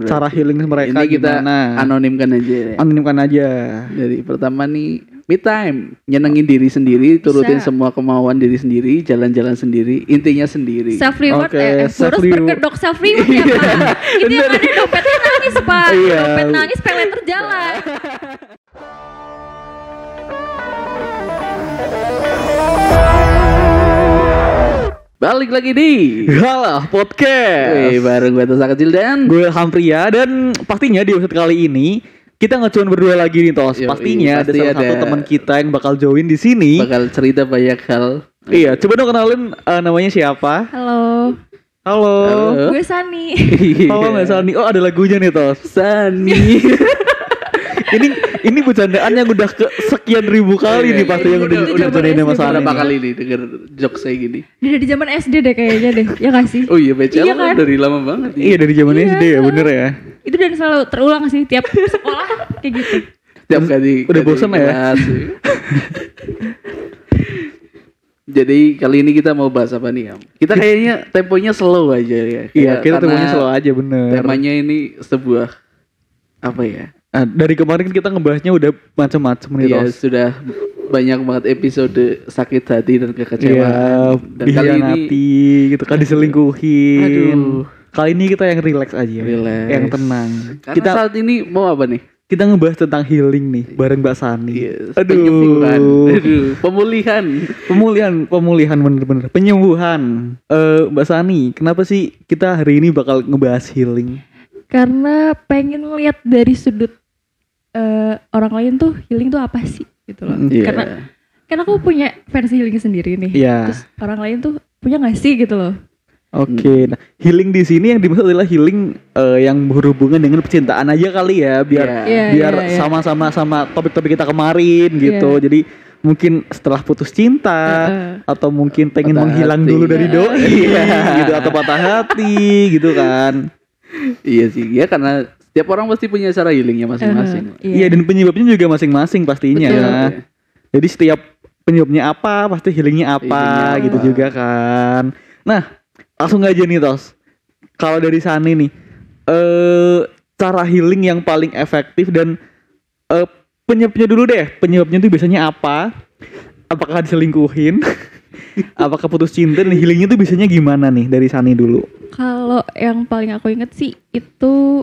berarti. cara healing mereka Ini kita gimana. anonimkan aja ya. Anonimkan aja. Dari pertama nih me time, nyenengin diri sendiri, turutin Bisa. semua kemauan diri sendiri, jalan-jalan sendiri, intinya sendiri. self reward Oke, eh, eh self reward. berkedok self reward ya pak itu yang ada dompetnya nangis pak Iya. dompet nangis peleter jalan Balik lagi di Halah podcast. Wih, bareng gue Tosa Kecil dan Gue Hampria dan pastinya di episode kali ini kita nggak cuma berdua lagi nih Tos. Yoi, pastinya ada pasti salah satu ada- teman kita yang bakal join di sini. bakal cerita banyak hal. Iya, coba dong kenalin eh, namanya siapa? halo Halo. Halo. gue Sani Halo Mbak Sani. Oh, ada lagunya nih Tos. Sani. ini ini bercandaan yang udah ke sekian ribu kali Iya, nih pasti iya, yang udah- udah bercandaan sama Sani. Berapa kali nih denger jokes saya gini? Dia dari zaman SD deh kayaknya deh ya gak sih Oh iya, BCL Iya kan? dari lama banget. Iya dari zaman Iya. SD ya bener ya. itu dan selalu terulang sih tiap sekolah kayak gitu Tiap kali Udah bosen ya? ya. Jadi kali ini kita mau bahas apa nih, Am? Kita kayaknya temponya slow aja ya. Iya, kita temunya selalu aja bener. Temanya ini sebuah apa ya? Nah, dari kemarin kita ngebahasnya udah macam-macam nih Iya, sudah banyak banget episode sakit hati dan Iya, kekecewaan. dan kali ini dihianati gitu kan diselingkuhin. Aduh. Kali ini kita yang relax aja. Relax. Yang tenang. karena kita saat ini mau apa nih? kita ngebahas tentang healing nih bareng Mbak Sani. Yes, Aduh. penyembuhan. Aduh, pemulihan. Pemulihan, pemulihan bener-bener. Penyembuhan. Eh Mbak Sani, kenapa sih kita hari ini bakal ngebahas healing? karena pengen ngeliat dari sudut eh, orang lain tuh healing tuh apa sih gitu loh Iya. karena kan aku punya versi healing sendiri nih Iya. terus orang lain tuh punya gak sih gitu loh Oke, nah healing di sini yang dimaksud adalah healing eh, yang berhubungan dengan percintaan aja kali ya, biar Iya. Iya, biar iya, iya. sama-sama sama topik-topik kita kemarin gitu. Jadi mungkin setelah putus cinta Heeh. atau mungkin pengen Patah menghilang hati. dulu dari Iya. doi gitu atau patah hati gitu kan. Iya sih, ya karena setiap orang pasti punya cara healingnya masing-masing. Eh, Iya dan penyebabnya juga masing-masing pastinya. Betul. Jadi setiap penyebabnya apa pasti healingnya apa Healingnya gitu apa. juga kan. Nah langsung aja nih Tos. Kalau dari Sani nih, eh cara healing yang paling efektif dan eh penyebabnya dulu deh. Penyebabnya itu biasanya apa? Apakah diselingkuhin? Apakah putus cinta dan healingnya itu biasanya gimana nih dari Sani dulu? kalau yang paling aku inget sih itu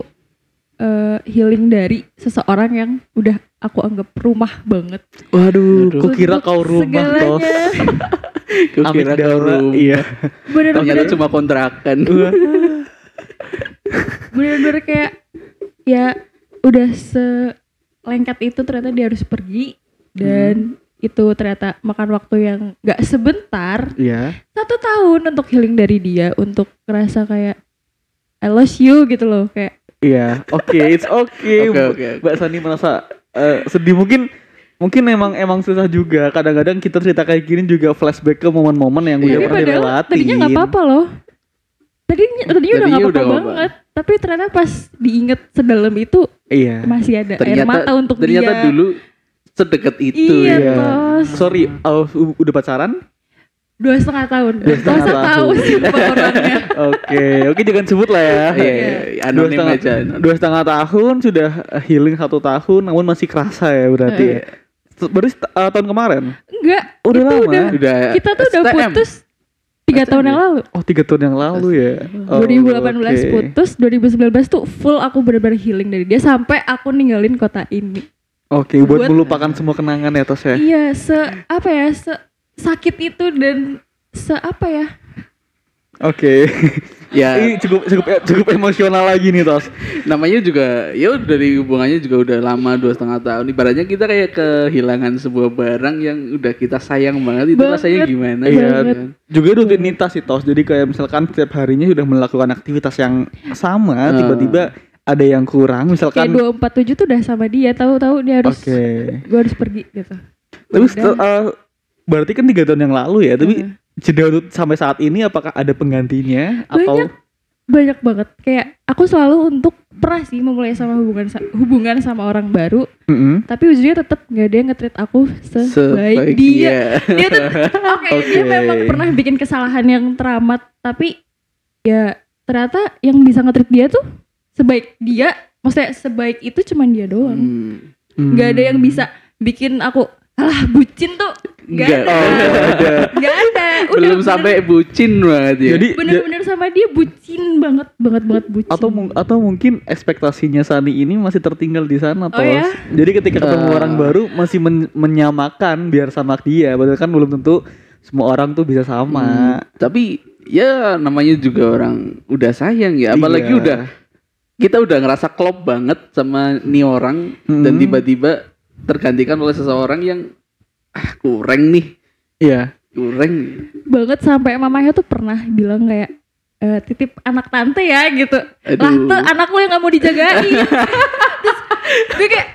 eh, healing dari seseorang yang udah aku anggap rumah banget Waduh, Aduh. kok kira Untuk kau rumah Tos? segalanya Gue kira Amigdala, kau rumah. Iya. Ternyata bener-bener cuma kontrakan. bener-bener kayak ya udah selengkat itu ternyata dia harus pergi dan itu ternyata makan waktu yang gak sebentar Iya. satu tahun untuk healing dari dia untuk ngerasa kayak I lost you gitu loh kayak Iya, oke, it's okay. Oke, oke, oke. Mbak Sani merasa eh, sedih mungkin mungkin emang emang susah juga. Kadang-kadang kita cerita kayak gini juga flashback ke momen-momen yang udah tapi pernah padahal dilewatin. tadinya nggak apa-apa loh tadinya tadinya udah nggak apa-apa udah banget tapi ternyata pas diinget sedalam itu Iya. masih ada air ternyata mata untuk ternyata dia dulu sedekat itu Iya. ya. Tos. Sorry, oh, u- udah pacaran? Dua setengah tahun Dua setengah Masa tahu tahun. sih Mbak orangnya Oke, oke jangan sebut lah ya. Iya, iya, Dua anonim setengah, aja. dua setengah tahun sudah healing satu tahun, namun masih kerasa ya berarti. Iya. ya. Baru set- eh, tahun kemarin. enggak Udah itu lama. udah Udah kita tuh udah STM. putus tiga tahun yang lalu Oh tiga tahun yang lalu ya. Oh, 2018 oke. putus 2019 tuh full aku benar-benar healing dari dia sampai aku ninggalin kota ini Oke, buat Buat- melupakan semua kenangan ya Tos ya. iya se apa ya se sakit itu dan se apa ya Oke. Ya, Ini cukup cukup cukup emosional lagi nih Tos. namanya juga ya udah dari hubungannya juga udah lama dua setengah tahun. Ibaratnya kita kayak kehilangan sebuah barang yang udah kita sayang banget. Itu Banget. rasanya gimana? Iya. kan? Juga rutinitas sih Tos. Jadi kayak misalkan setiap harinya sudah melakukan aktivitas yang sama, Ah. tiba-tiba ada yang kurang. Misalkan kayak 247 tuh udah sama dia tahu-tahu dia harus Oke. gue harus pergi gitu Terus Udah. Berarti kan tiga tahun yang lalu ya, tapi Heeh. jeda untuk sampai saat ini apakah ada penggantinya atau Banyak. banyak banget kayak aku selalu untuk pernah sih memulai sama hubungan hubungan sama orang baru Mm-mm. tapi ujungnya tetap nggak ada yang nge-treat aku sebaik Sebaik dia dia. dia tuh oke dia Oke. memang pernah bikin kesalahan yang teramat tapi ya ternyata yang bisa nge-treat dia tuh sebaik dia maksudnya sebaik itu cuman dia doang Hmm. nggak ada yang bisa bikin aku alah bucin tuh nggak Nggak. ada nggak ada Udah Belum bener- sampai bucin banget ya. Jadi bener-bener sama dia bucin banget banget banget bucin atau mung- atau mungkin ekspektasinya Sani ini masih tertinggal di sana Oh tos. ya? Jadi ketika ketemu Ah. orang baru masih men- menyamakan biar sama dia, padahal kan belum tentu semua orang tuh bisa sama. Hmm, tapi ya namanya juga orang udah sayang ya apalagi Iya. udah kita udah ngerasa klop banget sama nih orang dan Hmm. tiba-tiba tergantikan oleh seseorang yang ah kurang nih Iya. kurang banget sampai mamanya tuh pernah bilang kayak "Eh, titip anak tante ya gitu Aduh. lah tuh anak lu yang nggak mau dijagain terus gue kayak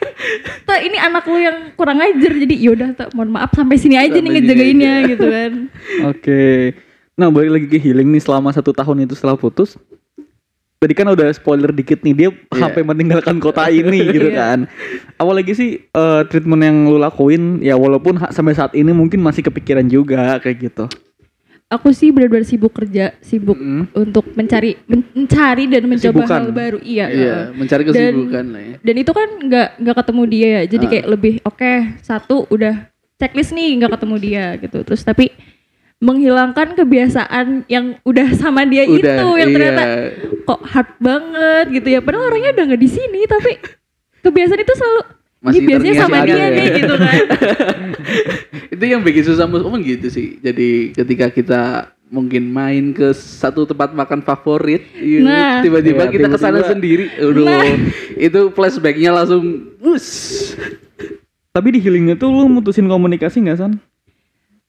tuh ini anak lu yang kurang ajar jadi yaudah tuh mohon maaf sampai sini aja Sampai nih ngejagainnya aja. gitu kan Oke. Nah, balik lagi ke healing nih selama satu tahun itu setelah putus. Tadi kan udah spoiler dikit nih dia sampai meninggalkan kota ini gitu Iya. kan. Apalagi sih eh, treatment yang lu lakuin ya walaupun ha- sampai saat ini mungkin masih kepikiran juga kayak gitu. aku sih benar-benar sibuk kerja sibuk Mm. untuk mencari men- mencari dan mencoba Kesibukan. hal baru iya iya heeh. mencari Dan- kesibukan lah ya dan itu kan nggak nggak ketemu dia ya jadi Ah. kayak lebih oke satu udah checklist nih nggak ketemu dia gitu terus tapi menghilangkan kebiasaan yang udah sama dia udah itu yang iya. ternyata kok hard banget gitu ya padahal orangnya udah nggak di sini tapi kebiasaan itu selalu Masih ini biasanya sama ada dia ya. nih gitu kan itu yang bikin susah mus emang gitu sih jadi ketika kita mungkin main ke satu tempat makan favorit iya, Nah. tiba-tiba Iya, kita ke sana tiba-tiba. sendiri Aduh, Nah. itu flashbacknya langsung us Tapi di healingnya tuh lu mutusin komunikasi nggak san?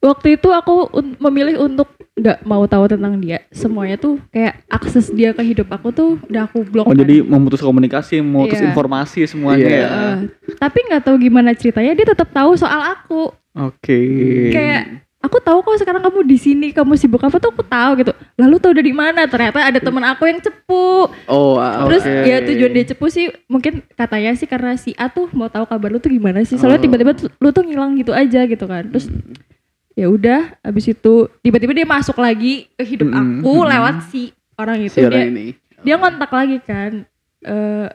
Waktu itu aku un- memilih untuk nggak mau tahu tentang dia semuanya tuh kayak akses dia ke hidup aku tuh udah aku blok Oh kan. jadi memutus komunikasi, memutus Iya. informasi semuanya Iya. ya. Eh, tapi nggak tahu gimana ceritanya dia tetap tahu soal aku Oke. kayak aku tahu kok sekarang kamu di sini kamu sibuk apa tuh aku tahu gitu lalu tahu dari mana ternyata ada teman aku yang cepu oh ah, terus ya tujuan dia cepu sih mungkin katanya sih karena si A tuh mau tahu kabar lu tuh gimana sih soalnya Oh. tiba-tiba tuh- lu tuh ngilang gitu aja gitu kan terus ya udah abis itu tiba-tiba dia masuk lagi ke hidup Mm-mm, aku mm-mm. lewat si orang itu si orang dia ini dia ngontak lagi kan eh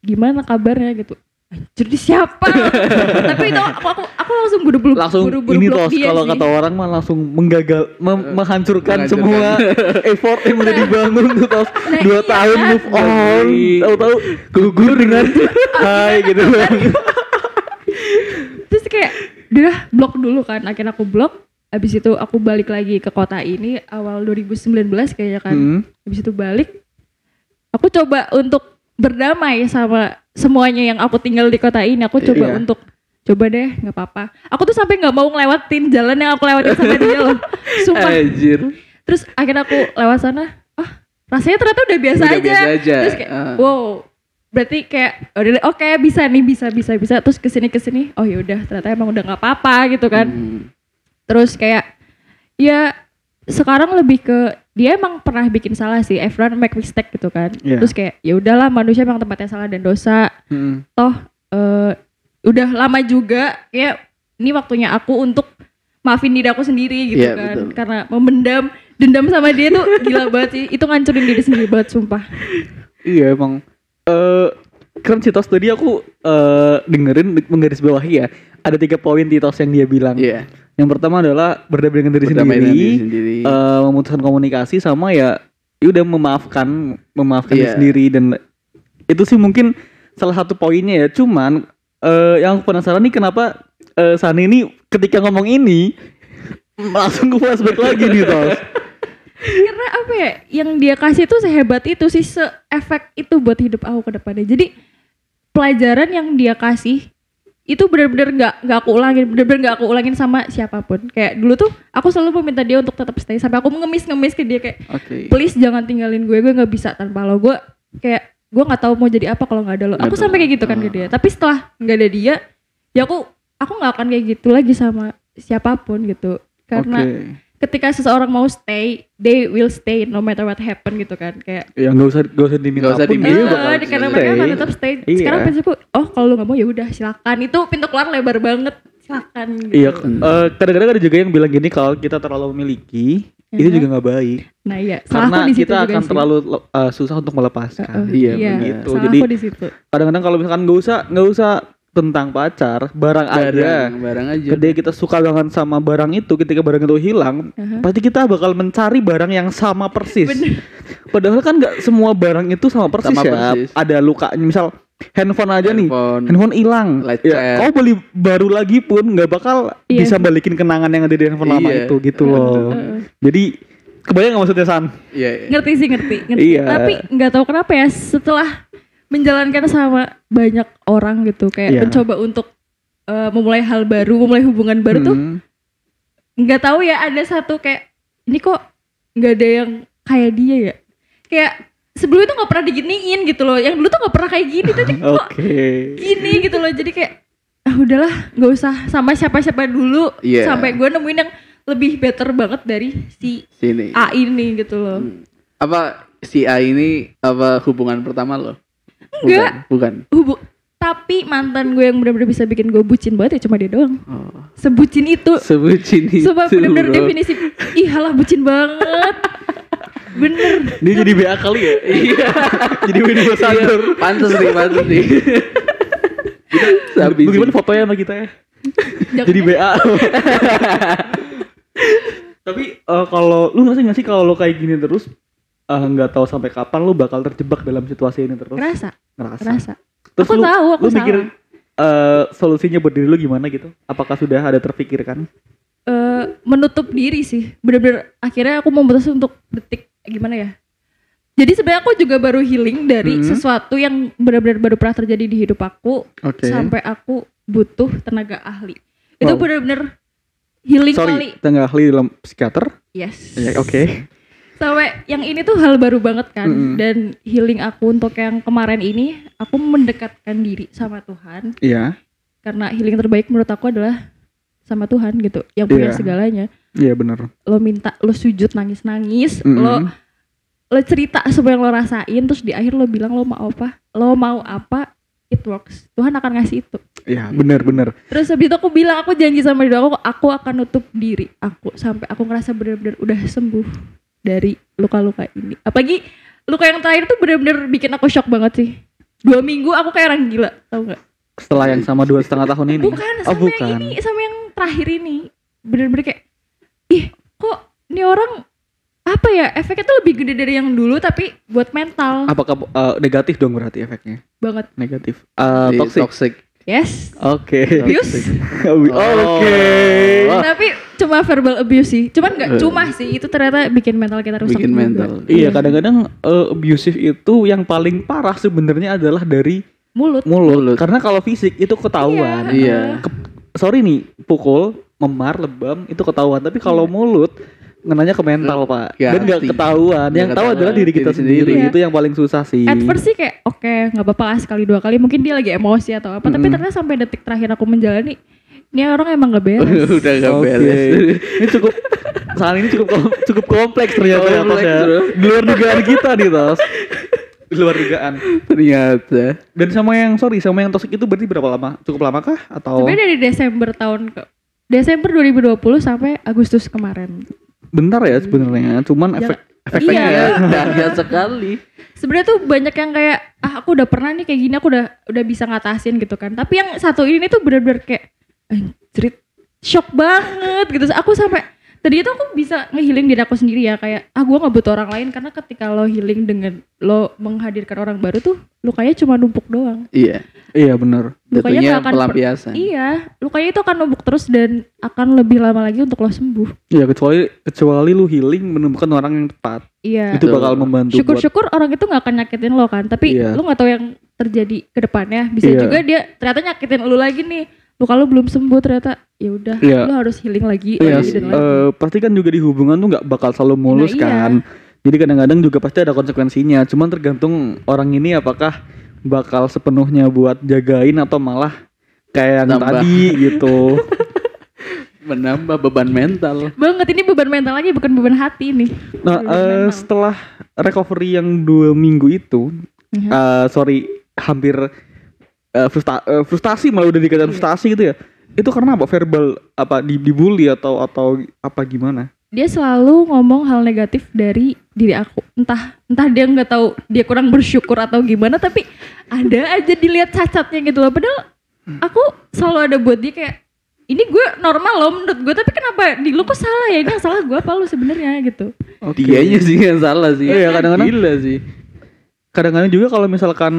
gimana kabarnya gitu anjir di siapa tapi itu aku aku, aku langsung buru-buru langsung buru-buru ini tos kalau sih. kata orang mah langsung menggagal mem- menghancurkan Menghancurkan. semua effort yang udah dibangun tuh tos Nah, dua iya. tahun move on Iya. tahu-tahu gugur dengan hai gitu terus kayak udah blok dulu kan. Akhirnya aku blok. Abis itu aku balik lagi ke kota ini awal 2019 kayaknya kan. Hmm. abis itu balik. Aku coba untuk berdamai sama semuanya yang aku tinggal di kota ini. Aku coba Iya. untuk coba deh nggak apa-apa. Aku tuh sampai nggak mau ngelewatin jalan yang aku lewatin sama dia loh. Sumpah. Anjir. Terus akhirnya aku lewat sana. Ah rasanya ternyata udah biasa Udah aja. biasa aja, terus kayak ah. wow berarti kayak udah oke bisa nih bisa bisa bisa terus ke sini ke sini oh yaudah ternyata emang udah nggak apa-apa gitu kan Hmm. terus kayak ya sekarang lebih ke dia emang pernah bikin salah sih everyone make mistake gitu kan Iya. terus kayak ya udahlah manusia emang tempatnya salah dan dosa Hmm. toh eh, udah lama juga kayak ini waktunya aku untuk maafin diri aku sendiri gitu Iya, kan betul. karena memendam dendam sama dia tuh gila banget sih itu ngancurin diri sendiri banget sumpah iya emang eh kan si tos tadi aku eh dengerin menggaris bawahi ya ada tiga poin di tos yang dia bilang Iya. yang pertama adalah berdamai dengan diri Berdamai sendiri, diri sendiri. eh, memutuskan komunikasi sama ya ya udah memaafkan memaafkan diri Iya. sendiri dan itu sih mungkin salah satu poinnya ya cuman eh, yang aku penasaran nih kenapa eh, Sani ini ketika ngomong ini langsung ke flashback lagi nih tos karena apa ya yang dia kasih tuh sehebat itu sih seefek itu buat hidup aku ke depannya. Jadi pelajaran yang dia kasih itu benar-benar nggak nggak aku ulangin benar-benar nggak aku ulangin sama siapa pun. Kayak dulu tuh aku selalu meminta dia untuk tetap stay sampai aku ngemis-ngemis ke dia kayak oke. Please jangan tinggalin gue gue nggak bisa tanpa lo. Gue kayak gue nggak tahu mau jadi apa kalau nggak ada lo. Aku sampai kayak gitu kan lo. ke dia. Tapi setelah nggak ada dia ya aku aku nggak akan kayak gitu lagi sama siapa pun gitu. Karena Oke. Ketika seseorang mau stay they will stay no matter what happen gitu kan kayak ya nggak usah nggak usah diminta Nggak usah pun diminta. dia eh, bakal karena stay. mereka akan tetap stay Iya. sekarang prinsipku oh kalau lu nggak mau ya udah silakan itu pintu keluar lebar banget silakan gitu. Iya, eh, kadang-kadang ada juga yang bilang gini kalau kita terlalu memiliki itu Mhm. juga nggak baik Nah iya, karena salahku di situ kita juga akan sih. terlalu eh, susah untuk melepaskan. Heeh, Iya, iya, begitu. salahku Jadi- di situ. Kadang-kadang kalau misalkan nggak usah nggak usah tentang pacar, barang, aja. barang barang aja Ketika kita suka banget sama barang itu, ketika barang itu hilang, Aha. pasti kita bakal mencari barang yang sama persis. Bener. Padahal kan nggak semua barang itu sama persis Sama ya. persis. Ada lukanya, misal handphone aja nih. Handphone. Handphone hilang, ya, kau beli baru lagi pun nggak bakal Iya bisa balikin kenangan yang ada di handphone lama Iya. itu gitu loh. Heeh. Jadi kebayang nggak maksudnya San? iya iya. ngerti sih ngerti, ngerti. Iya. Tapi nggak tahu kenapa ya setelah menjalankan sama banyak orang gitu kayak Iya. mencoba untuk eh, memulai hal baru, memulai hubungan baru tuh Hmm. nggak tahu ya ada satu kayak ini kok nggak ada yang kayak dia ya. Kayak sebelum itu nggak pernah diginiin gitu loh. Yang dulu tuh nggak pernah kayak gini tapi kok Oke. gini gitu loh. Jadi kayak ah udahlah nggak usah sama siapa-siapa dulu Iya. sampai gue nemuin yang lebih better banget dari si sini A ini gitu loh. apa si A ini apa hubungan pertama lo Enggak. bukan, bukan. Hubung tapi mantan gue yang benar-benar bisa bikin gue bucin banget ya cuma dia doang. Oh. Sebucin itu. sebutin itu Coba bener-bener bro. definisi ih halah bucin banget. Bener. Dia jadi BA kali ya? iya jadi Winnie Ambassador. Iya, pantes nih pantes nih Habis Bagaimana fotonya sama kita ya? Jadi BA. Tapi eh, kalau lu gak sih kalau lu kayak gini terus eh, nggak tahu sampai kapan lu bakal terjebak dalam situasi ini terus? Ngerasa, Ngerasa. ngerasa. Terus Aku lu, tahu, aku lu mikir salah. eh, solusinya buat diri lu gimana gitu? Apakah sudah ada terpikirkan? Eh, menutup diri sih. Bener-bener akhirnya aku memutuskan untuk detik gimana ya? Jadi sebenarnya aku juga baru healing dari Mhm. sesuatu yang benar-benar baru pernah terjadi di hidup aku Oke. sampai aku butuh tenaga ahli. Itu Wow. benar-benar healing kali. Sorry, tengah ahli dalam psikiater. Yes. Ya, Oke. Sampai yang ini tuh hal baru banget kan Mm-mm. dan healing aku untuk yang kemarin ini aku mendekatkan diri sama Tuhan Iya. karena healing terbaik menurut aku adalah sama Tuhan gitu yang punya Iya. segalanya. Iya benar. Lo minta lo sujud nangis-nangis, Mm-mm. lo lo cerita semua yang lo rasain terus di akhir lo bilang lo mau apa? Lo mau apa? It works. Tuhan akan ngasih itu. Iya, benar benar. Terus habis itu aku bilang aku janji sama diri aku aku akan nutup diri aku sampai aku ngerasa benar-benar udah sembuh dari luka-luka ini. Apalagi luka yang terakhir tuh benar-benar bikin aku shock banget sih. Dua minggu aku kayak orang gila, tau gak? Setelah yang sama dua setengah tahun ini. Bukan Oh, sama bukan. yang ini, sama yang terakhir ini. Bener-bener kayak, ih kok ini orang apa ya efeknya tuh lebih gede dari yang dulu tapi buat mental Apakah eh, negatif dong berarti efeknya? banget. Negatif. Eh Di toxic. toxic Yes. Oke. Abuse. Oh, Oke. Oh. Tapi cuma verbal abuse sih. Cuman Eh. nggak cuma sih, itu ternyata bikin mental kita rusak. bikin juga. mental Iya, kadang-kadang eh, abusive itu yang paling parah sebenarnya adalah dari Mulut. mulut. Mulut. Karena kalau fisik itu ketahuan. Iya. Ke- sorry nih, pukul, memar, lebam itu ketahuan. Tapi kalau mulut ngenanya ke mental, Pak. Ke Dan nggak ketahuan. Yang tahu adalah diri kita Diri sendiri. sendiri. Itu yang paling susah sih. At first sih kayak oke nggak apa-apa lah sekali dua kali mungkin dia lagi emosi atau apa tapi Mm-mm. ternyata sampai detik terakhir aku menjalani ini orang emang gak beres. udah gak Oke. beres ini cukup saat ini cukup cukup kompleks ternyata ya, Kompleks, ya. Di luar dugaan kita nih, Tos. Di luar dugaan. ternyata Dan sama yang sorry, sama yang toxic itu berarti berapa lama? Cukup lama kah atau Sebenarnya dari Desember tahun ke Desember 2020 sampai Agustus kemarin. Bentar ya sebenarnya. Cuman Ya, efek efeknya iya. ya. dahsyat sekali Sebenarnya tuh banyak yang kayak ah aku udah pernah nih kayak gini aku udah udah bisa ngatasin gitu kan. Tapi yang satu ini tuh bener-bener kayak anjrit shock banget gitu. Aku sampai tadi itu aku bisa ngehealing diri aku sendiri ya kayak ah gua nggak butuh orang lain karena ketika lo healing dengan lo menghadirkan orang baru tuh lukanya cuma numpuk doang. iya Iya benar. Lukanya akan pelampiasan Iya, lukanya itu akan numpuk terus dan akan lebih lama lagi untuk lo sembuh. Iya kecuali kecuali lu healing menemukan orang yang tepat. Iya. Itu bakal membantu buat Syukur-syukur orang itu nggak akan nyakitin lo kan, tapi Iya. lo nggak tahu yang terjadi ke depannya. Bisa Iya. juga dia ternyata nyakitin lo lagi nih. Luka lo belum sembuh ternyata ya udah Iya. lo harus healing lagi Iya, lagi dan lagi. eh, pasti kan juga di hubungan tuh nggak bakal selalu mulus Nah, iya. kan. Jadi kadang-kadang juga pasti ada konsekuensinya. Cuman tergantung orang ini apakah bakal sepenuhnya buat jagain atau malah kayak yang Tambah. tadi gitu. menambah beban mental Banget ini beban mental lagi bukan beban hati nih. Nah, Beban eh, mental. setelah recovery yang dua minggu itu, Mhm. eh, sorry, hampir eh, frusta- eh, frustasi malah udah dikatakan frustasi gitu ya. itu karena apa verbal apa di- dibully atau atau apa gimana dia selalu ngomong hal negatif dari diri aku entah entah dia nggak tahu dia kurang bersyukur atau gimana tapi ada aja dilihat cacatnya gitu loh padahal aku selalu ada buat dia kayak ini gue normal loh menurut gue tapi kenapa di lu kok salah ya ini yang salah gue apa lu sebenarnya gitu Oke. Dianya sih yang salah sih. Iya, kadang-kadang- Gila sih. kadang-kadang juga kalau misalkan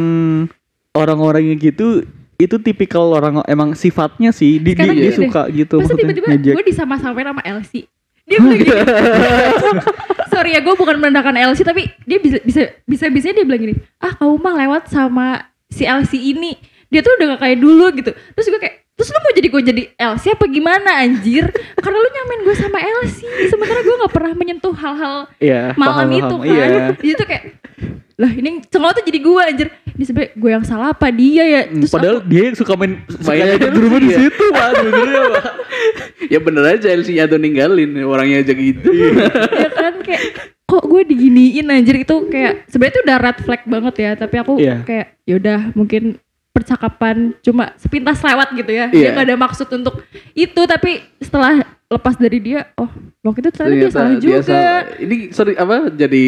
orang-orang yang gitu itu tipikal orang emang sifatnya sih di, Sekarang dia gini deh, suka gitu masa maksudnya tiba-tiba gue disama-samain sama Elsie dia bilang gini. Sorry ya gue bukan merendahkan Elsie tapi dia bisa bisa bisa bisa dia bilang gini ah kamu mah lewat sama si Elsie ini. Dia tuh udah gak kayak dulu gitu. Terus gue kayak terus lu mau jadi gue jadi Elsie apa gimana anjir? Karena lu nyamain gue sama Elsie sementara gue nggak pernah menyentuh hal-hal Iya, malam paham, itu paham. kan. Dia tuh kayak lah ini semua tuh jadi gue anjir ini sebenernya gue yang salah apa dia ya Hmm, terus Padahal aku- dia yang suka main suka Main ngajak aja berubah di iya. situ pak sebenarnya pak. Ya bener aja LC atau ninggalin orangnya aja gitu. ya kan kayak kok gue diginiin anjir itu kayak sebenarnya itu udah red flag banget ya tapi aku Iya. kayak yaudah mungkin percakapan cuma sepintas lewat gitu ya Iya. dia gak ada maksud untuk itu tapi setelah lepas dari dia oh waktu itu ternyata, dia salah juga salah. Ini sering apa jadi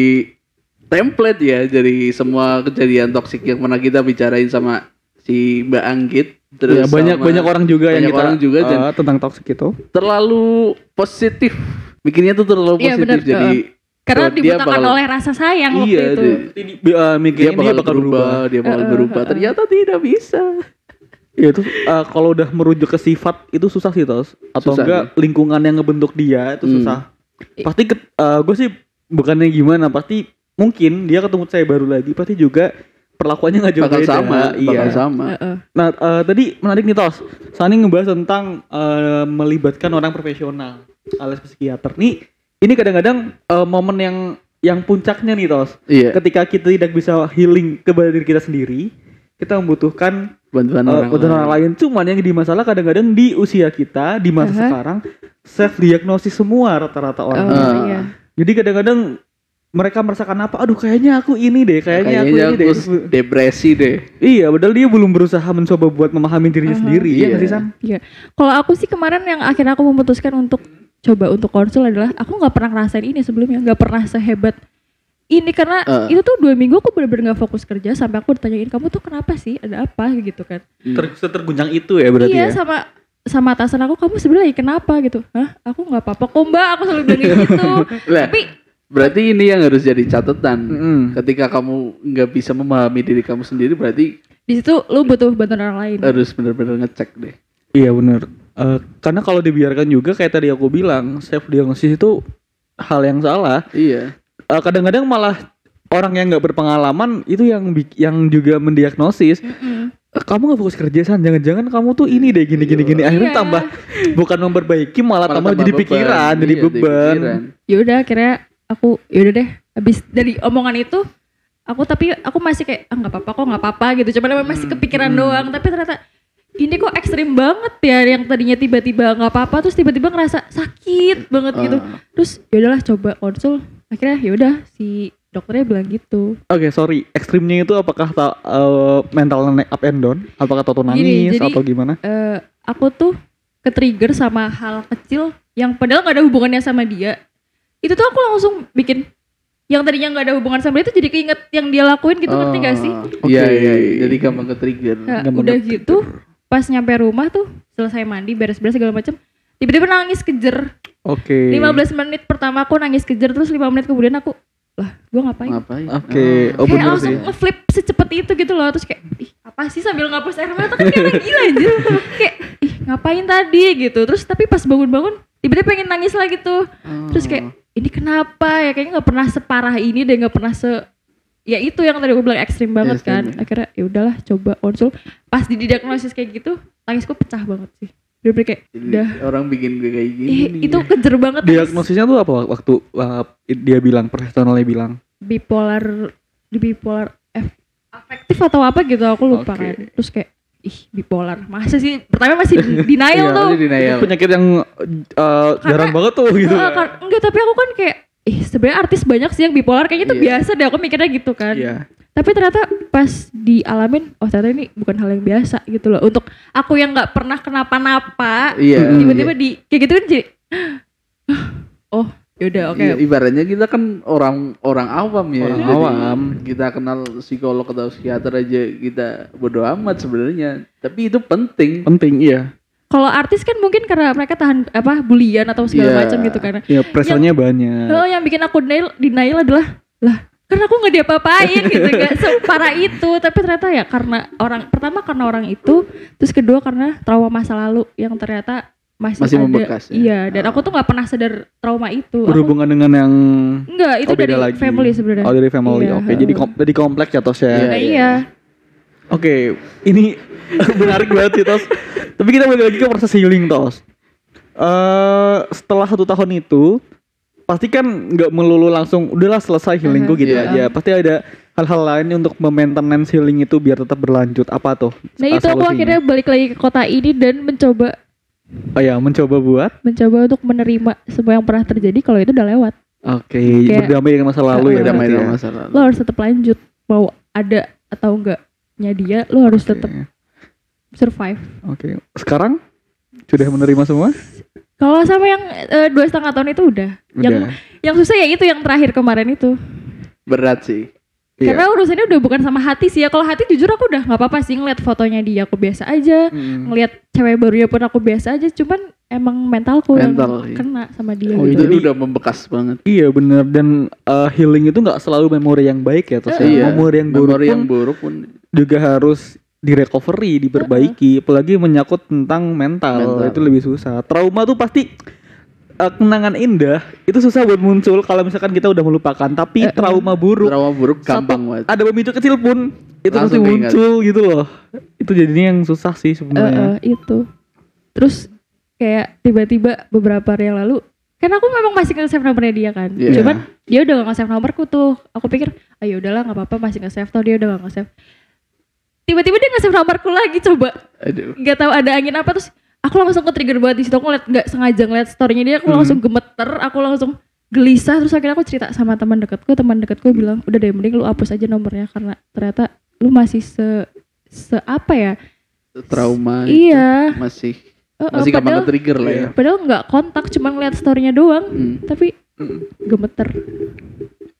template ya jadi semua kejadian toksik yang pernah kita bicarain sama si Mbak Anggit terus Iya, banyak sama- banyak orang juga yang banyak kita orang juga dan eh, tentang toxic itu. terlalu positif bikinnya tuh terlalu Iya, positif benar. jadi karena oh, dia dibutakan bakal- oleh rasa sayang waktu iya itu dia, uh, mikirnya dia bakal, berubah, dia bakal eh, berubah ternyata tidak bisa Ya itu uh, kalau udah merujuk ke sifat itu susah sih tos atau Susah enggak lingkungan yang ngebentuk dia itu Hmm. susah. Pasti gue sih bukannya gimana pasti mungkin dia ketemu saya baru lagi pasti juga perlakuannya nggak jauh bakal beda. sama Iya. bakal sama. Nah eh, tadi menarik nih tos. Sani ngebahas tentang eh, melibatkan orang profesional alias psikiater. Nih ini kadang-kadang eh, momen yang yang puncaknya nih tos. iya Ketika kita tidak bisa healing ke diri kita sendiri, kita membutuhkan bantuan uh, orang bantuan orang lain. Cuman yang di masalah kadang-kadang di usia kita di masa Aha. sekarang self diagnosis semua rata-rata orang. Oh, Ah. iya. Jadi kadang-kadang mereka merasakan apa? Aduh kayaknya aku ini deh, kayaknya, kayaknya aku ini aku deh. depresi deh Iya, padahal dia belum berusaha mencoba buat memahami dirinya Aha. sendiri. Iya Iya. nggak sih San? Iya. Kalau aku sih kemarin yang akhirnya aku memutuskan untuk coba untuk konsul adalah aku nggak pernah ngerasain ini sebelumnya, nggak pernah sehebat ini karena Eh. itu tuh dua minggu aku bener-bener nggak fokus kerja sampai aku ditanyain kamu tuh kenapa sih ada apa gitu kan? Ter terguncang itu ya berarti iya ya. sama sama atasan aku kamu sebenarnya kenapa gitu? Hah? Aku nggak apa-apa kok mbak, aku selalu bilang gitu. Tapi berarti ini yang harus jadi catatan Mm-mm. ketika kamu nggak bisa memahami diri kamu sendiri berarti di situ lu butuh bantuan orang lain. harus benar-benar ngecek deh Iya benar. Eh, karena kalau dibiarkan juga kayak tadi aku bilang, self diagnosis itu hal yang salah. iya Eh, kadang-kadang malah orang yang nggak berpengalaman itu yang bik- yang juga mendiagnosis Mm-mm. "Eh, kamu nggak fokus kerja san jangan-jangan kamu tuh ini deh gini gini gini akhirnya Iya. tambah bukan memperbaiki malah, Malah tambah, tambah jadi beban. pikiran jadi Iya, beban pikiran. ya udah akhirnya aku ya udah deh habis dari omongan itu aku tapi aku masih kayak ah nggak apa-apa kok nggak apa-apa gitu. Cuman emang masih kepikiran doang. Tapi ternyata ini kok ekstrim banget ya yang tadinya tiba-tiba nggak apa-apa terus tiba-tiba ngerasa sakit banget gitu. Ah. terus ya udahlah coba konsul. Akhirnya ya udah si dokternya bilang gitu. Oke sorry ekstrimnya itu apakah ta, eh, mental naik up and down? Apakah Gini, nangis jadi- atau gimana? Eh, aku tuh ke-trigger sama hal kecil yang padahal nggak ada hubungannya sama dia itu tuh aku langsung bikin. Yang tadinya nggak ada hubungan sama dia itu jadi keinget yang dia lakuin gitu ngerti gak sih? Oh, iya Oke. iya iya. jadi gampang ke trigger Nah, Gampang udah ke- gitu pas nyampe rumah tuh selesai mandi beres-beres segala macem tiba-tiba nangis kejer. Oke. 15 menit pertama aku nangis kejer terus 5 menit kemudian aku lah gue ngapain? Ngapain? Oke oh kayak bener langsung sih. ngeflip secepat itu gitu loh terus kayak ih apa sih sambil ngapus air mata? Kan kayak gila anjir. Kayak ih ngapain tadi? Gitu. Terus tapi pas bangun-bangun tiba-tiba pengen nangis lagi tuh. Terus kayak ini kenapa ya? Kayaknya nggak pernah separah ini deh nggak pernah se ya itu yang tadi gue bilang ekstrim banget Ekstrim, kan. ya. akhirnya ya udahlah coba konsul pas di diagnosis kayak gitu tangisku pecah banget sih. Bener kayak udah. orang bikin gue kayak gini nih. itu kejer banget. Diagnosisnya tuh apa waktu uh, dia bilang profesionalnya bilang? Bipolar di bipolar F- afektif atau apa gitu aku lupa Oke. kan. Terus kayak ih bipolar masa sih pertama masih denial Iya, tuh denial. penyakit yang uh, jarang banget tuh gitu Ah, kan- enggak tapi aku kan kayak ih sebenarnya artis banyak sih yang bipolar kayaknya itu Iya. biasa deh aku mikirnya gitu kan Iya. tapi ternyata pas dialamin oh ternyata ini bukan hal yang biasa gitu loh untuk aku yang nggak pernah kenapa-napa Iya. tiba-tiba di kayak gitu kan jadi oh yaudah oke Iya, ibaratnya kita kan orang orang awam ya. Orang Jadi awam. Kita kenal psikolog atau psikiater aja kita bodo amat sebenarnya. Tapi itu penting. Penting iya. kalau artis kan mungkin karena mereka tahan apa bulian atau segala Iya. macam gitu kan Ya pressernya banyak. Oh, yang bikin aku denial, denial adalah lah karena aku nggak diapa-apain gitu nggak separah itu tapi ternyata ya karena orang pertama karena orang itu terus kedua karena trauma masa lalu yang ternyata masih, Masih ada membekas ya? iya dan aku tuh nggak pernah sadar trauma itu Aku- Berhubungan dengan yang enggak itu oh, beda dari lagi. family sebenarnya Oh dari family. Iya, Oke, jadi kom jadi kompleks ya Tos ya. Iya. Nah, iya Oke, ini menarik banget sih Tos. Tapi kita balik lagi ke proses healing Tos. Eh setelah satu tahun itu, pasti kan nggak melulu langsung udahlah selesai healingku Mhm. gitu Iya. aja. Pasti ada hal-hal lain untuk memaintenance healing itu biar tetap berlanjut. Apa tuh? nah itu aku akhirnya balik lagi ke kota ini dan mencoba Oh ya, mencoba buat. mencoba untuk menerima semua yang pernah terjadi kalau itu udah lewat Oke, Kayak- berdamai dengan masa lalu ya. Damai berarti dengan ya. masa lalu. lo harus tetap lanjut mau ada atau enggaknya dia lo harus Oke, tetap survive Oke, sekarang sudah menerima semua? Kalau sama yang eh, dua setengah tahun itu udah. Yang Udah. yang susah ya itu yang terakhir kemarin itu. Berat sih. Iya. Karena urusannya udah bukan sama hati sih ya. Kalau hati jujur aku udah nggak apa-apa sih ngeliat fotonya dia aku biasa aja. Mm. Ngeliat cewek barunya pun aku biasa aja. Cuman emang mentalku Mental, yang iya. kena sama dia Oh, gitu. Jadi udah membekas banget. Iya bener dan eh, healing itu nggak selalu memori yang baik ya terus Eh, ya. memori yang buruk Memori pun yang buruk pun juga harus direcovery, diperbaiki, apalagi menyangkut tentang mental, Mental. itu lebih susah. Trauma tuh pasti eh, kenangan indah itu susah buat muncul kalau misalkan kita udah melupakan, tapi Eh, trauma buruk trauma buruk gampang banget. ada pemicu kecil pun itu pasti muncul gitu loh. Itu jadinya yang susah sih sebenarnya. eh, itu. Terus kayak tiba-tiba beberapa hari yang lalu kan aku memang masih nge-save nomornya dia kan. Iya. Cuman dia udah gak nge-save nomorku tuh. Aku pikir, ayo udahlah nggak apa-apa masih nge-save toh dia udah gak nge-save. Tiba-tiba dia nge-save nomorku lagi coba. Aduh. nggak tahu ada angin apa terus aku langsung ke trigger banget di situ aku ngeliat nggak sengaja ngeliat storynya dia aku Hmm. langsung gemeter aku langsung gelisah terus akhirnya aku cerita sama teman dekatku teman dekatku bilang udah deh mending lu hapus aja nomornya karena ternyata lu masih se se apa ya Trauma itu iya masih eh, masih gampang padahal ke-trigger lah ya. padahal nggak kontak cuma ngeliat storynya doang Hmm. tapi gemeter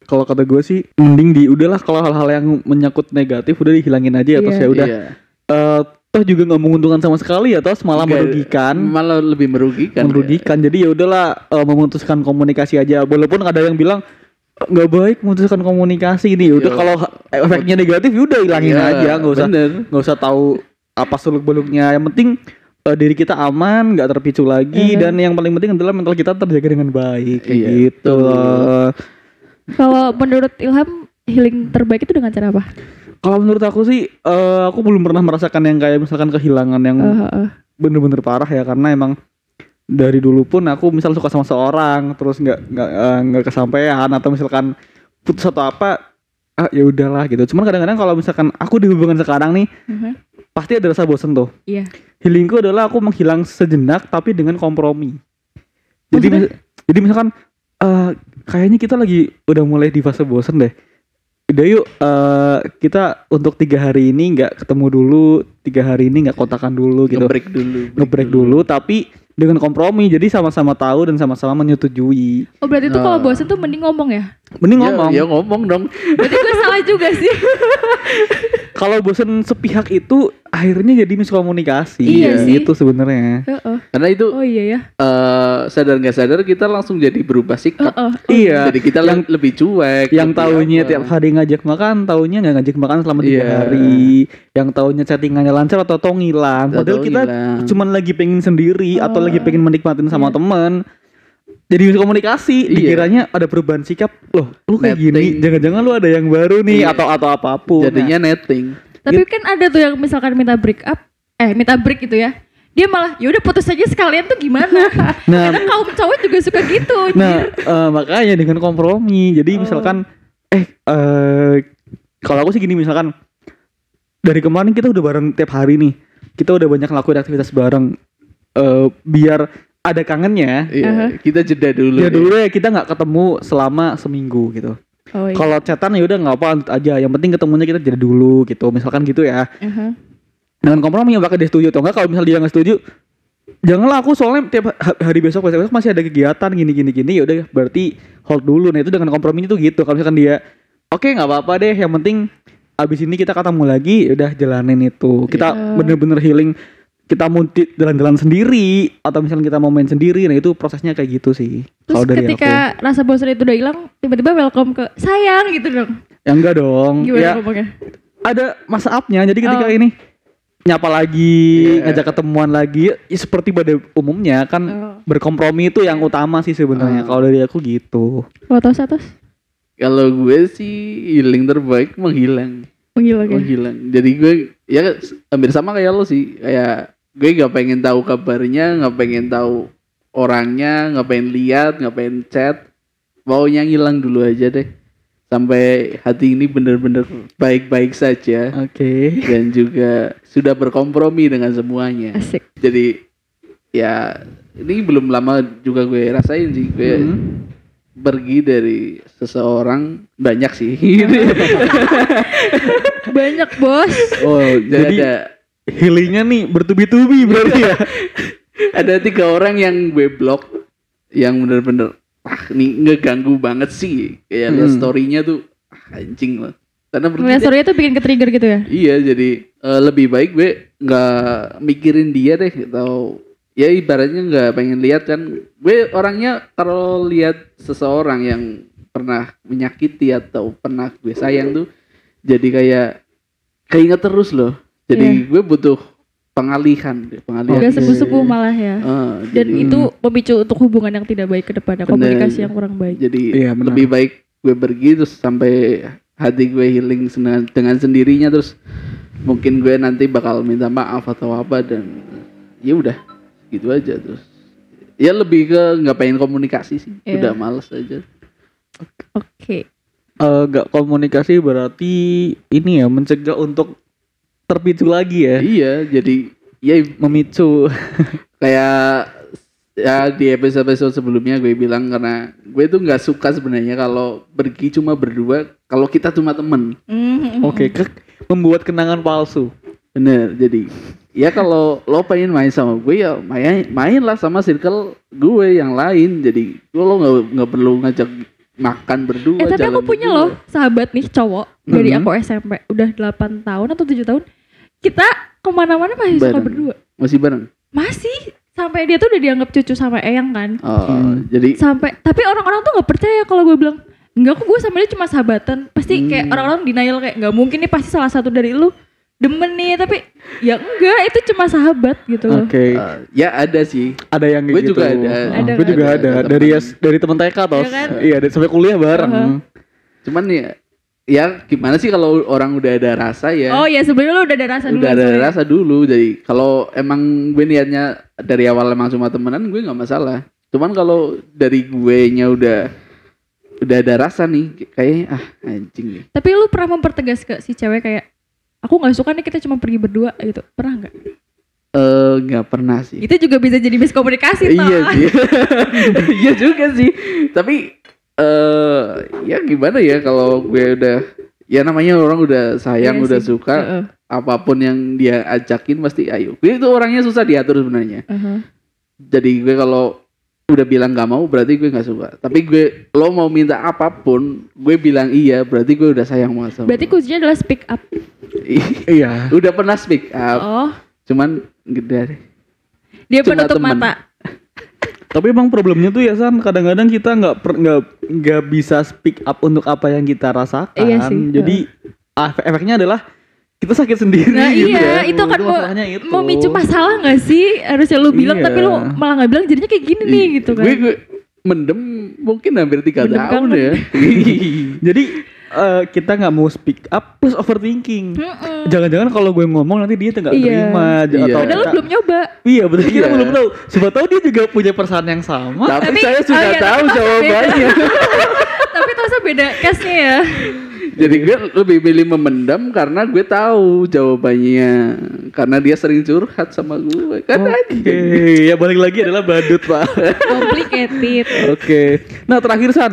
Kalau kata gue sih mending di udahlah kalau hal-hal yang menyangkut negatif udah dihilangin aja ya terus Iya. ya udah. Iya. Eh, toh juga nggak menguntungkan sama sekali ya, toh malah merugikan. Malah lebih merugikan. ya. merugikan. Jadi ya udahlah eh, memutuskan komunikasi aja. Walaupun ada yang bilang "Eh, nggak baik memutuskan komunikasi ini. Ya udah Iya. kalau efeknya negatif ya udah hilangin Iya, aja, nggak usah bener. nggak usah tahu apa seluk beluknya. Yang penting eh, diri kita aman, nggak terpicu lagi, Mhm. dan yang paling penting adalah mental kita terjaga dengan baik. Iya, gitu. kalau menurut Ilham healing terbaik itu dengan cara apa? Kalau menurut aku sih, eh, aku belum pernah merasakan yang kayak misalkan kehilangan yang Eh, eh, eh. bener-bener parah ya karena emang dari dulu pun aku misal suka sama seorang terus nggak nggak eh, nggak kesampaian atau misalkan putus atau apa ah ya udahlah gitu cuman kadang-kadang kalau misalkan aku di hubungan sekarang nih Mhm. pasti ada rasa bosen tuh Iya. healingku adalah aku menghilang sejenak tapi dengan kompromi jadi mis- jadi misalkan eh, kayaknya kita lagi udah mulai di fase bosen deh udah yuk eh, kita untuk tiga hari ini nggak ketemu dulu tiga hari ini nggak kontakan dulu gitu Nge-break dulu. ngebreak dulu tapi dengan kompromi jadi sama-sama tahu dan sama-sama menyetujui Oh berarti itu kalau Nah. bosen tuh mending ngomong ya? Mending Ya, ngomong ya ngomong dong. Berarti gue salah juga sih. kalau bosen sepihak itu akhirnya jadi miskomunikasi Iya sih. itu sebenarnya Heeh. Karena itu Oh iya ya. eh, sadar nggak sadar kita langsung jadi berubah sikap. Heeh. iya Jadi kita yang lebih cuek. yang lebih tahunya apa. tiap hari ngajak makan tahunya nggak ngajak makan selama tiga Iya. hari yang tahunya chattingannya lancar atau tau ngilang padahal Atau kita ngilang. cuman lagi pengen sendiri atau Oh. lagi pengen menikmatin sama Iya. teman jadi komunikasi Iya. dikiranya ada perubahan sikap loh lu kayak Netting. gini jangan-jangan lu ada yang baru nih Iya. atau atau apa pun jadinya netting. Tapi kan ada tuh yang misalkan minta break up, eh minta break gitu ya. Dia malah ya udah putus aja sekalian tuh gimana? Nah, Karena kaum cowok juga suka gitu. Nah, eh, makanya dengan kompromi. Jadi Oh. misalkan eh eh kalau aku sih gini misalkan dari kemarin kita udah bareng tiap hari nih. Kita udah banyak ngelakuin aktivitas bareng eh biar ada kangennya. Iya, Aha. kita jeda dulu. Ya dulu ya kita nggak ketemu selama seminggu gitu. Oh iya. Kalau chatan ya udah nggak apa aja. Yang penting ketemunya kita jeda dulu gitu. Misalkan gitu ya. Aha. Dengan kompromi yang bakal dia setuju atau enggak kalau misalnya dia nggak setuju janganlah aku soalnya tiap ha- hari besok besok besok masih ada kegiatan gini gini gini ya udah berarti hold dulu nah itu dengan kompromi itu gitu kalau misalkan dia oke nggak apa-apa deh yang penting abis ini kita ketemu lagi ya udah jalanin itu kita Iya. bener-bener healing kita mau di- jalan-jalan sendiri atau misalnya kita mau main sendiri nah itu prosesnya kayak gitu sih Terus kalau dari ketika rasa bosan itu udah hilang, tiba-tiba welcome ke sayang gitu dong. aku ya enggak dong Gimana ya ngomongnya? ada masa upnya jadi ketika Oh. ini nyapa lagi Iya. ngajak ketemuan lagi ya seperti pada umumnya kan Oh. berkompromi itu yang utama sih sebenarnya Oh. kalau dari aku gitu Kalau tos atas Kalau gue sih healing terbaik menghilang. menghilang ya. Menghilang. Jadi gue ya hampir sama kayak lo sih. Kayak gue nggak pengen tahu kabarnya, nggak pengen tahu orangnya, nggak pengen lihat, nggak pengen chat. Maunya ngilang dulu aja deh. Sampai hati ini bener-bener baik-baik saja oke dan juga sudah berkompromi dengan semuanya. Asik. Jadi ya ini belum lama juga gue rasain sih gue Hmm. pergi dari seseorang banyak sih. Banyak bos. oh jadi jadi ada healingnya nih bertubi-tubi berarti ya? Ada tiga orang yang gue blok yang bener-bener ah ini ngeganggu banget sih. Kayak Hmm. storynya tuh ah, anjing lah. Karena berarti story itu bikin ke trigger gitu ya. iya jadi eh, lebih baik gue nggak mikirin dia deh atau ya ibaratnya nggak pengen lihat kan. Gue orangnya kalau lihat seseorang yang pernah menyakiti atau pernah gue sayang tuh jadi kayak keinget terus loh jadi Iya. gue butuh pengalihan pengalihan Gak Oke. sepuh-sepuh malah ya. Ah, Dan jadi, itu memicu untuk hubungan yang tidak baik ke depannya, komunikasi yang kurang baik. jadi Iya, benar. lebih baik gue pergi terus sampai hati gue healing dengan, dengan sendirinya terus mungkin gue nanti bakal minta maaf atau apa dan ya udah gitu aja terus ya lebih ke nggak pengen komunikasi sih Iya. udah males aja Eh, Oke. nggak komunikasi berarti ini ya mencegah untuk terpicu lagi ya iya jadi ya memicu kayak ya di episode episode sebelumnya gue bilang karena gue tuh nggak suka sebenarnya kalau pergi cuma berdua kalau kita cuma temen Mhm. oke ke- membuat kenangan palsu Bener, jadi ya kalau lo pengen main sama gue ya main main lah sama circle gue yang lain. Jadi lo nggak nggak perlu ngajak makan berdua. Eh tapi aku punya berdua. loh sahabat nih cowok dari Mhm. aku SMP udah 8 tahun atau 7 tahun. Kita ke mana-mana masih suka Bareng. berdua. Masih bareng. Masih sampai dia tuh udah dianggap cucu sama Eyang kan. Oh, Hmm. jadi Sampai tapi orang-orang tuh nggak percaya kalau gue bilang enggak kok gue sama dia cuma sahabatan. Pasti kayak Hmm. orang-orang denial kayak nggak mungkin nih pasti salah satu dari lu demen nih tapi ya enggak itu cuma sahabat gitu loh. oke eh, ya ada sih. ada yang kayak Gue gitu juga ada. Ada gue juga kan? ada, Ada dari teman. dari teman TK Iya kan? iya dari- sampai kuliah bareng Uh-huh. Cuman ya ya gimana sih kalau orang udah ada rasa ya. Oh ya sebelumnya lu udah ada rasa dulu. udah ada sorry. rasa dulu jadi kalau emang gue niatnya dari awal emang cuma temenan gue nggak masalah cuman kalau dari gue nya udah udah ada rasa nih kayaknya ah anjing nih Tapi lu pernah mempertegas ke si cewek kayak aku nggak suka nih kita cuma pergi berdua gitu. Pernah nggak? eh nggak pernah sih Itu juga bisa jadi miskomunikasi toh. iya sih iya juga sih tapi eh ya gimana ya kalau gue udah ya namanya orang udah sayang Iya udah sih. suka Heeh, apa pun yang dia ajakin pasti ayo gue itu orangnya susah diatur sebenarnya heeh. jadi gue kalau udah bilang gak mau berarti gue nggak suka tapi gue lo mau minta apa pun gue bilang iya berarti gue udah sayang banget sama Berarti kuncinya adalah speak up. iya udah pernah speak up Oh, cuman gede dia Cuma penutup temen. mata. Tapi emang problemnya tuh ya san kadang-kadang kita nggak nggak nggak bisa speak up untuk apa yang kita rasakan Iya sih, jadi ah, efeknya adalah kita sakit sendiri Nah gitu iya, ya. itu kan mau, itu. memicu masalah nggak sih? Harusnya lu bilang, Iya. tapi lu malah nggak bilang, jadinya kayak gini nih gitu kan. gue, gue mendem mungkin hampir tiga Mendem tahun kangen. ya jadi eh, kita nggak mau speak up plus overthinking Mm-mm. jangan-jangan kalau gue ngomong nanti dia nggak Iya. terima Iya. atau Padahal lu belum nyoba. iya betul kita Iya. belum tahu siapa tahu dia juga punya perasaan yang sama tapi, Tapi- saya oh sudah iya, tahu jawabannya tapi terasa beda case-nya ya. Jadi gue lebih milih memendam karena gue tahu jawabannya. Karena dia sering curhat sama gue. Kan Oke, anjing. ya balik lagi adalah badut pak. Complicated. Oke, nah terakhir San,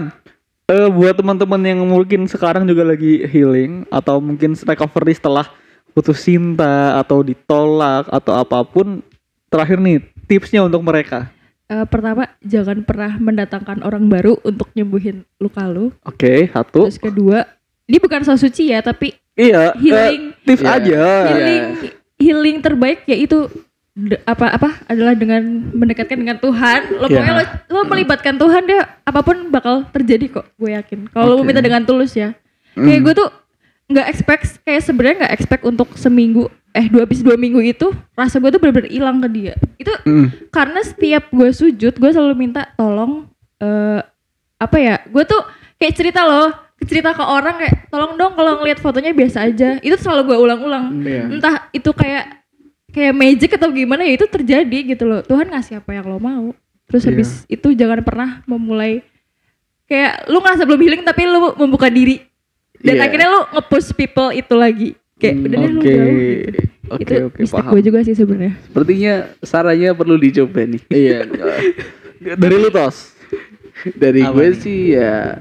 Eh buat teman-teman yang mungkin sekarang juga lagi healing atau mungkin recovery setelah putus cinta atau ditolak atau apa pun, terakhir nih tipsnya untuk mereka. Eh, pertama, jangan pernah mendatangkan orang baru untuk nyembuhin luka lu. Oke, satu. Terus kedua, ini bukan so suci ya, tapi Iya, eh, Healing. tips Iya. aja. healing healing terbaik yaitu apa apa adalah dengan mendekatkan dengan Tuhan. Lo pokoknya lo, lo melibatkan Tuhan deh, apa pun bakal terjadi kok. Gue yakin. Kalau lo Oke. minta dengan tulus ya. Hmm. Kayak gue tuh nggak expect kayak sebenarnya nggak expect untuk seminggu eh dua habis dua minggu itu rasa gue tuh benar-benar hilang ke dia. Itu Mm. karena setiap gue sujud gue selalu minta tolong eh apa ya gue tuh kayak cerita loh cerita ke orang kayak tolong dong kalau ngeliat fotonya biasa aja itu selalu gue ulang-ulang Iya. entah itu kayak kayak magic atau gimana ya itu terjadi gitu loh Tuhan ngasih apa yang lo mau terus Iya. habis itu jangan pernah memulai kayak lu ngerasa belum healing tapi lu membuka diri dan Iya. akhirnya lu nge-push people itu lagi kayak Hmm, udah deh lu jauh gitu. oke, itu oke, mistake paham. gue juga sih sebenarnya Sepertinya sarannya perlu dicoba nih. Iya. Dari lu tos. dari Apa gue nih? sih ya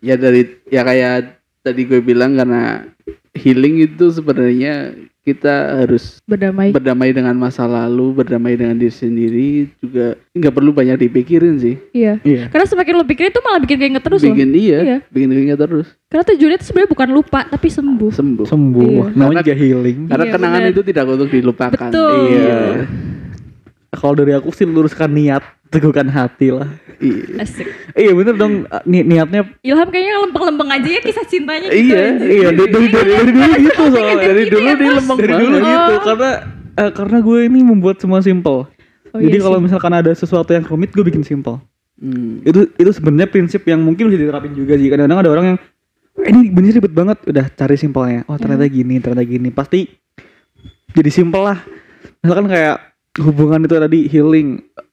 ya dari ya kayak tadi gue bilang karena healing itu sebenarnya kita harus berdamai berdamai dengan masa lalu, berdamai dengan diri sendiri juga nggak perlu banyak dipikirin sih. iya Iya. Karena semakin lo pikirin itu malah bikin keinget terus loh. bikin iya, Iya. bikin keinget terus Karena tujuannya itu sebenarnya bukan lupa tapi sembuh. sembuh. Sembuh. Iya. Namanya juga healing. Karena Iya, kenangan benar. itu tidak untuk dilupakan. Betul. Iya. Kalau dari aku sih luruskan niat, teguhkan hati lah. Iya. Asik. Iya bener dong ni niatnya Ilham kayaknya lempeng-lempeng aja ya kisah cintanya gitu. Iya, aja. iya dari dari dari, dari dulu gitu soalnya Dari Gitu dulu ya, dia Tos? lempeng dari banget. dulu gitu Oh. karena eh, karena gue ini membuat semua simple. Oh, Jadi iya kalau misalkan ada sesuatu yang rumit gue bikin simple. Hmm. Itu itu sebenarnya prinsip yang mungkin bisa diterapin juga sih. Kadang-kadang ada orang yang "Eh, ini bener ribet banget, udah cari simpelnya. Oh ternyata gini, ternyata gini. Pasti jadi simple lah. Misalkan kayak hubungan itu tadi healing.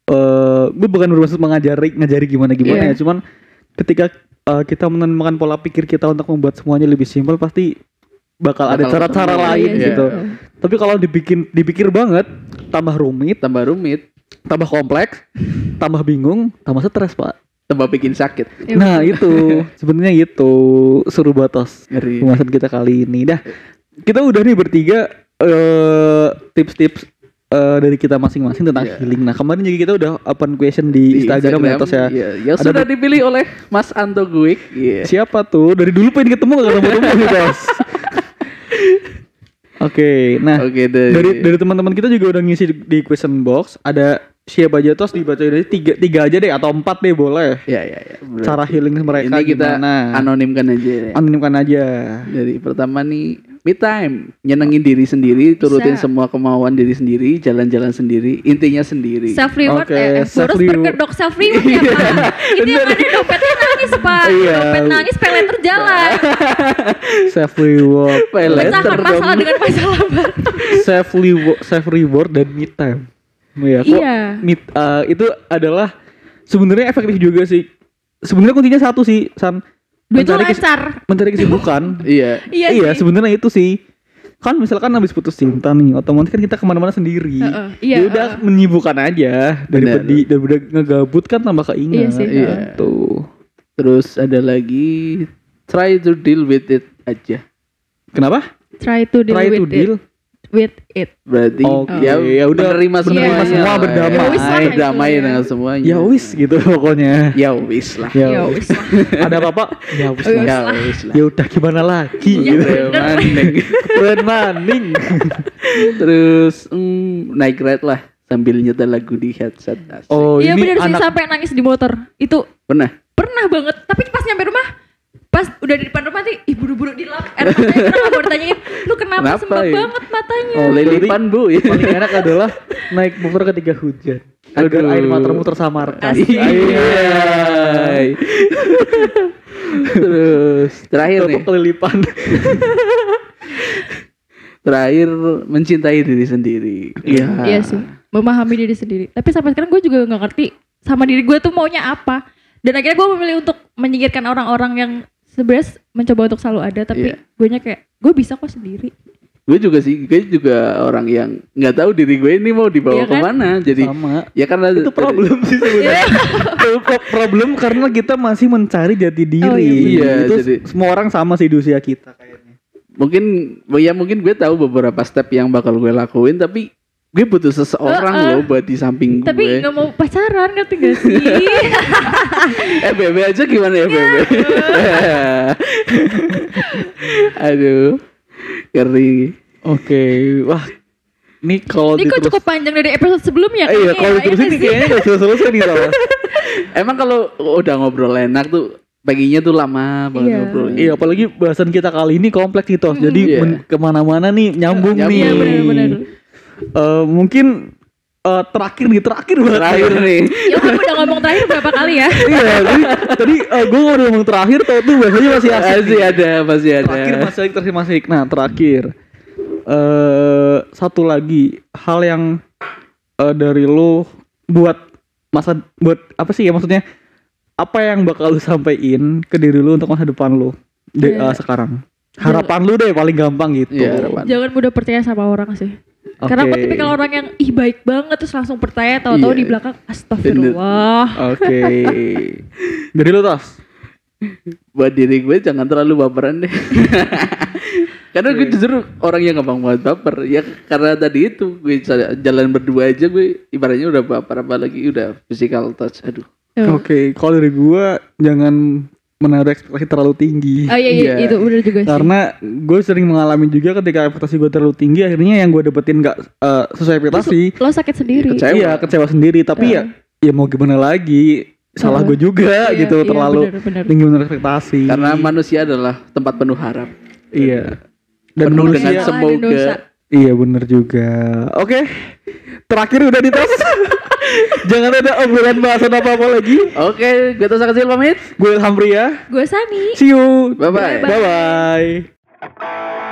eh gue bukan bermaksud mengajari ngajari gimana gimana Iya. ya, cuman ketika eh, kita menemukan pola pikir kita untuk membuat semuanya lebih simpel pasti bakal, ada Bakal cara-cara ketemu. lain Iya, gitu. iya. Tapi kalau dibikin dipikir banget, tambah rumit, Tambah rumit, tambah kompleks, tambah bingung, tambah stres pak. tambah bikin sakit. Iya, nah itu sebenarnya itu suruh batas pembahasan kita kali ini. Dah kita udah nih bertiga eh tips-tips eh, dari kita masing-masing tentang Iya. healing. Nah kemarin juga kita udah open question di, Instagram, ya Tos ya. Iya, yang Ada sudah dipilih oleh Mas Anto Guik. Iya. Siapa tuh? Dari dulu pengen ketemu gak ketemu-ketemu nih Tos. Oke, nah Oke dari, dari dari teman-teman kita juga udah ngisi di, di question box ada siapa aja tos dibaca dari tiga tiga aja deh atau empat deh boleh ya ya ya. cara healing mereka ini kita gimana anonimkan aja. ya. anonimkan aja Dari pertama nih me time, nyenengin diri sendiri, turutin Bisa. semua kemauan diri sendiri, jalan-jalan sendiri, intinya sendiri. self reward Oke, eh, eh, self reward. berkedok self reward ya pak itu yang ada dompetnya nangis pak Iya. dompet nangis pelet terjalan self reward Pelet pecahkan terdom. masalah dengan masalah baru self reward self reward dan me time Iya, kok Iya. me- eh, itu adalah sebenarnya efektif juga sih sebenarnya kuncinya satu sih san duit tuh mencari kes- lancar. mencari kesibukan. Iya. iya, iya sebenarnya itu sih. Kan misalkan habis putus cinta nih otomatis kan kita ke mana-mana sendiri. Heeh, iya, Ya udah heeh. menyibukkan aja. Daripada di, daripada ngegabut kan tambah keinget. Iya sih, Iya. tuh Terus ada lagi try to deal with it aja. kenapa? Try to deal try with to deal? it with it Berarti Oke, ya, ya udah menerima menerima semuanya semua, lah, berdamai. ya. Ya lah, berdamai ya. dengan semuanya. ya wis gitu pokoknya Ya wis lah. ya, ya wis. lah ada apa-apa ya wis lah. Ya wis lah. ya udah gimana lagi Ya, gitu. Maning. keren maning Terus mm, naik ride lah sambil nyetel lagu di headset. Asik. oh Iya ini bener sih anak sampai nangis di motor itu Pernah? pernah banget tapi pas nyampe rumah pas udah di depan rumah nih ih buru-buru dilap air matanya kenapa baru lu kenapa, Kenapa sembab ya?" banget matanya Oh, Lilipan bu ya. paling enak adalah naik motor ketika hujan agar Aduh. air matamu tersamarkan. Iya. Terus terakhir nih, Tutup kelilipan terakhir mencintai diri sendiri. Iya. iya sih memahami diri sendiri tapi sampai sekarang gue juga nggak ngerti sama diri gue tuh maunya apa dan akhirnya gue memilih untuk menyingkirkan orang-orang yang sebenarnya mencoba untuk selalu ada tapi Iya. gue nya kayak gue bisa kok sendiri. Gue juga sih gue juga orang yang nggak tahu diri gue ini mau dibawa Iya kan? ke mana. Jadi sama. ya karena itu problem sih sebenarnya. Itu pro- problem karena kita masih mencari jati diri. Oh, iya, benar. itu Iya, jadi- semua orang sama sih di usia kita kayaknya. Mungkin ya mungkin gue tahu beberapa step yang bakal gue lakuin tapi gue butuh seseorang Uh-uh. loh buat di samping tapi gue nggak mau pacaran ngerti gak sih eh bebe aja gimana ya bebe aduh ngeri oke wah ini kalau ini kok cukup panjang dari episode sebelumnya Eh, iya kalau ya, diterusin iya nggak sih? kayaknya gak selesai nih Ral. emang kalau udah ngobrol enak tuh paginya tuh lama banget Iya. ngobrolnya Iya apalagi bahasan kita kali ini kompleks nih Tos Jadi Iya. men- ke mana-mana nih nyambung, Nyambung. nih iya benar-benar Eh, Mungkin eh, terakhir nih terakhir banget. Terakhir nih. Ya kamu udah ngomong terakhir berapa kali ya? Iya jadi tadi gue udah ngomong terakhir tau tuh biasanya masih asik masih nih. ada masih ada. Terakhir masih asik terakhir masih asik. Nah terakhir. Eh Satu lagi Hal yang eh, dari lu Buat masa Buat apa sih ya maksudnya? Apa yang bakal lu sampein Ke diri lu untuk masa depan lu de- Iya. eh, Sekarang? Harapan lu deh paling gampang gitu. Iya, harapan. jangan mudah percaya sama orang sih karena aku tipikal orang yang ih baik banget terus langsung percaya tahu-tahu Iya. di belakang astagfirullah. Oke. Dari lu Tos? Buat diri gue jangan terlalu baperan deh. Karena gue justru orang yang gampang banget baper. Ya karena tadi itu gue jalan berdua aja gue ibaratnya udah baper apalagi udah physical touch. Aduh. Tuh. Oke kalau dari gua Jangan menaruh ekspektasi terlalu tinggi. Oh iya, iya, Iya. itu bener juga sih. Karena gue sering mengalami juga ketika ekspektasi gue terlalu tinggi akhirnya yang gue dapetin nggak eh, sesuai ekspektasi lo sakit sendiri. Kecewa. iya kecewa sendiri. Tapi ya ya mau gimana lagi? Salah gue juga Iya, gitu. iya, terlalu bener, bener. tinggi menurut ekspektasi. Karena manusia adalah tempat penuh harap. Iya. Dan penuh manusia dengan semoga dosa. Iya bener juga. Oke terakhir udah dites jangan ada obrolan bahasan apa apa lagi. Oke gue Tosa kecil pamit. Gue Ilham Pria gue Sani see you. Bye-bye. bye bye